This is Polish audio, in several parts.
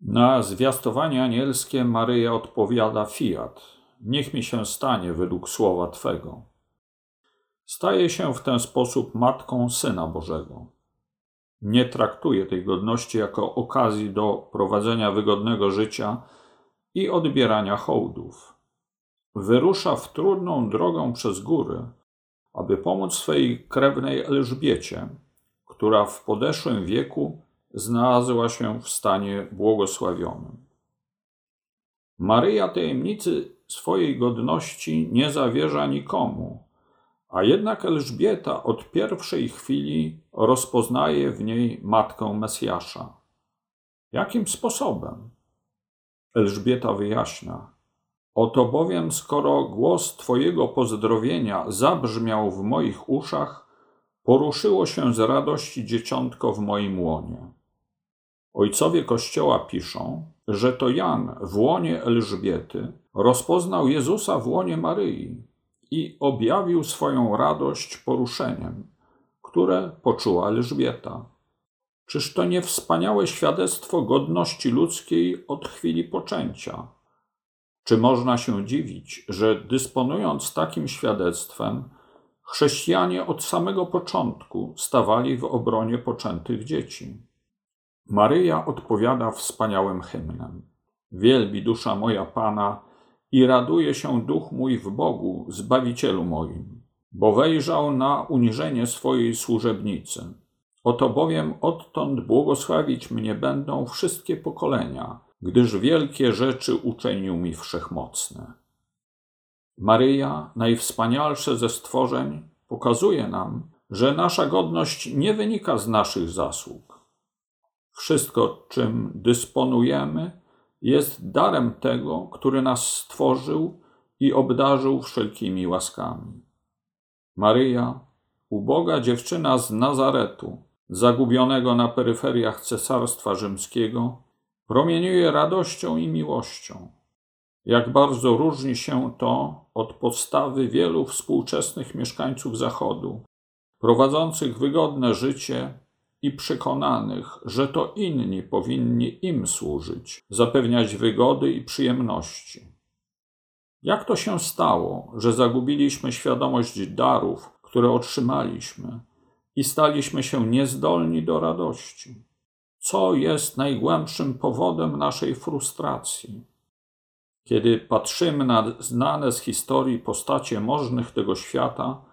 Na zwiastowanie anielskie Maryja odpowiada fiat. Niech mi się stanie według słowa Twego. Staje się w ten sposób matką Syna Bożego. Nie traktuje tej godności jako okazji do prowadzenia wygodnego życia i odbierania hołdów. Wyrusza w trudną drogę przez góry, aby pomóc swej krewnej Elżbiecie, która w podeszłym wieku znalazła się w stanie błogosławionym. Maryja tajemnicy swojej godności nie zawierza nikomu, a jednak Elżbieta od pierwszej chwili rozpoznaje w niej matkę Mesjasza. Jakim sposobem? Elżbieta wyjaśnia. Oto bowiem, skoro głos Twojego pozdrowienia zabrzmiał w moich uszach, poruszyło się z radości dzieciątko w moim łonie. Ojcowie Kościoła piszą, że to Jan w łonie Elżbiety rozpoznał Jezusa w łonie Maryi i objawił swoją radość poruszeniem, które poczuła Elżbieta. Czyż to nie wspaniałe świadectwo godności ludzkiej od chwili poczęcia? Czy można się dziwić, że dysponując takim świadectwem, chrześcijanie od samego początku stawali w obronie poczętych dzieci? Maryja odpowiada wspaniałym hymnem. Wielbi dusza moja Pana i raduje się duch mój w Bogu, Zbawicielu moim, bo wejrzał na uniżenie swojej służebnicy. Oto bowiem odtąd błogosławić mnie będą wszystkie pokolenia, gdyż wielkie rzeczy uczynił mi wszechmocne. Maryja, najwspanialsze ze stworzeń, pokazuje nam, że nasza godność nie wynika z naszych zasług wszystko, czym dysponujemy, jest darem tego, który nas stworzył i obdarzył wszelkimi łaskami. Maryja, uboga dziewczyna z Nazaretu, zagubionego na peryferiach Cesarstwa Rzymskiego, promieniuje radością i miłością. Jak bardzo różni się to od podstawy wielu współczesnych mieszkańców Zachodu, prowadzących wygodne życie i przekonanych, że to inni powinni im służyć, zapewniać wygody i przyjemności. Jak to się stało, że zagubiliśmy świadomość darów, które otrzymaliśmy i staliśmy się niezdolni do radości? Co jest najgłębszym powodem naszej frustracji? Kiedy patrzymy na znane z historii postacie możnych tego świata,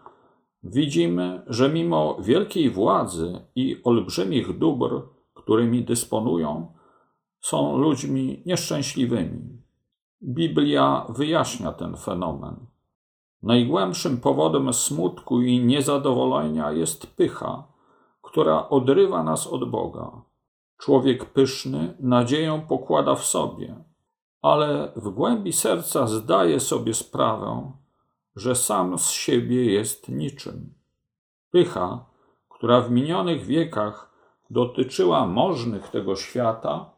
widzimy, że mimo wielkiej władzy i olbrzymich dóbr, którymi dysponują, są ludźmi nieszczęśliwymi. Biblia wyjaśnia ten fenomen. Najgłębszym powodem smutku i niezadowolenia jest pycha, która odrywa nas od Boga. Człowiek pyszny nadzieję pokłada w sobie, ale w głębi serca zdaje sobie sprawę, że sam z siebie jest niczym. Pycha, która w minionych wiekach dotyczyła możnych tego świata,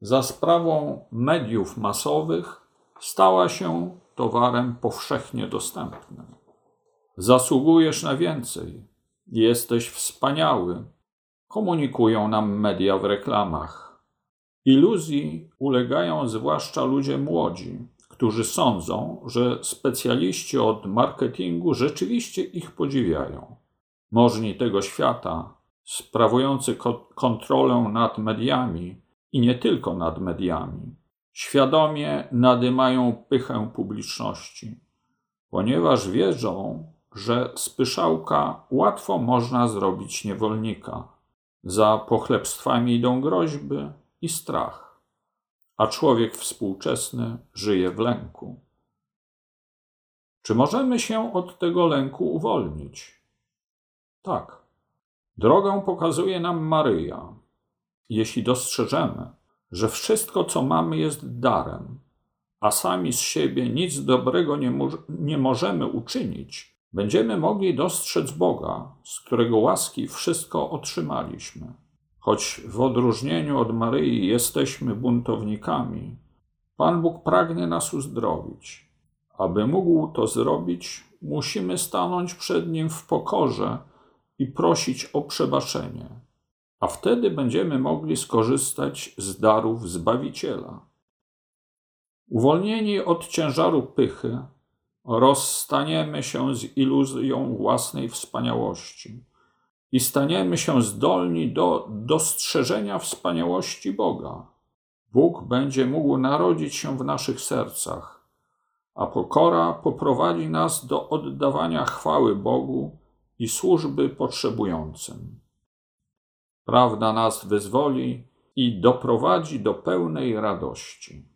za sprawą mediów masowych stała się towarem powszechnie dostępnym. Zasługujesz na więcej, jesteś wspaniały, komunikują nam media w reklamach. Iluzji ulegają zwłaszcza ludzie młodzi, którzy sądzą, że specjaliści od marketingu rzeczywiście ich podziwiają. Możni tego świata, sprawujący ko kontrolę nad mediami i nie tylko nad mediami, świadomie nadymają pychę publiczności, ponieważ wierzą, że z pyszałka łatwo można zrobić niewolnika. Za pochlebstwami idą groźby i strach a człowiek współczesny żyje w lęku. Czy możemy się od tego lęku uwolnić? Tak. Drogę pokazuje nam Maryja. Jeśli dostrzeżemy, że wszystko, co mamy, jest darem, a sami z siebie nic dobrego nie, mo nie możemy uczynić, będziemy mogli dostrzec Boga, z którego łaski wszystko otrzymaliśmy. Choć w odróżnieniu od Maryi jesteśmy buntownikami, Pan Bóg pragnie nas uzdrowić. Aby mógł to zrobić, musimy stanąć przed Nim w pokorze i prosić o przebaczenie. a wtedy będziemy mogli skorzystać z darów Zbawiciela. Uwolnieni od ciężaru pychy, rozstaniemy się z iluzją własnej wspaniałości i staniemy się zdolni do dostrzeżenia wspaniałości Boga. Bóg będzie mógł narodzić się w naszych sercach, a pokora poprowadzi nas do oddawania chwały Bogu i służby potrzebującym. Prawda nas wyzwoli i doprowadzi do pełnej radości.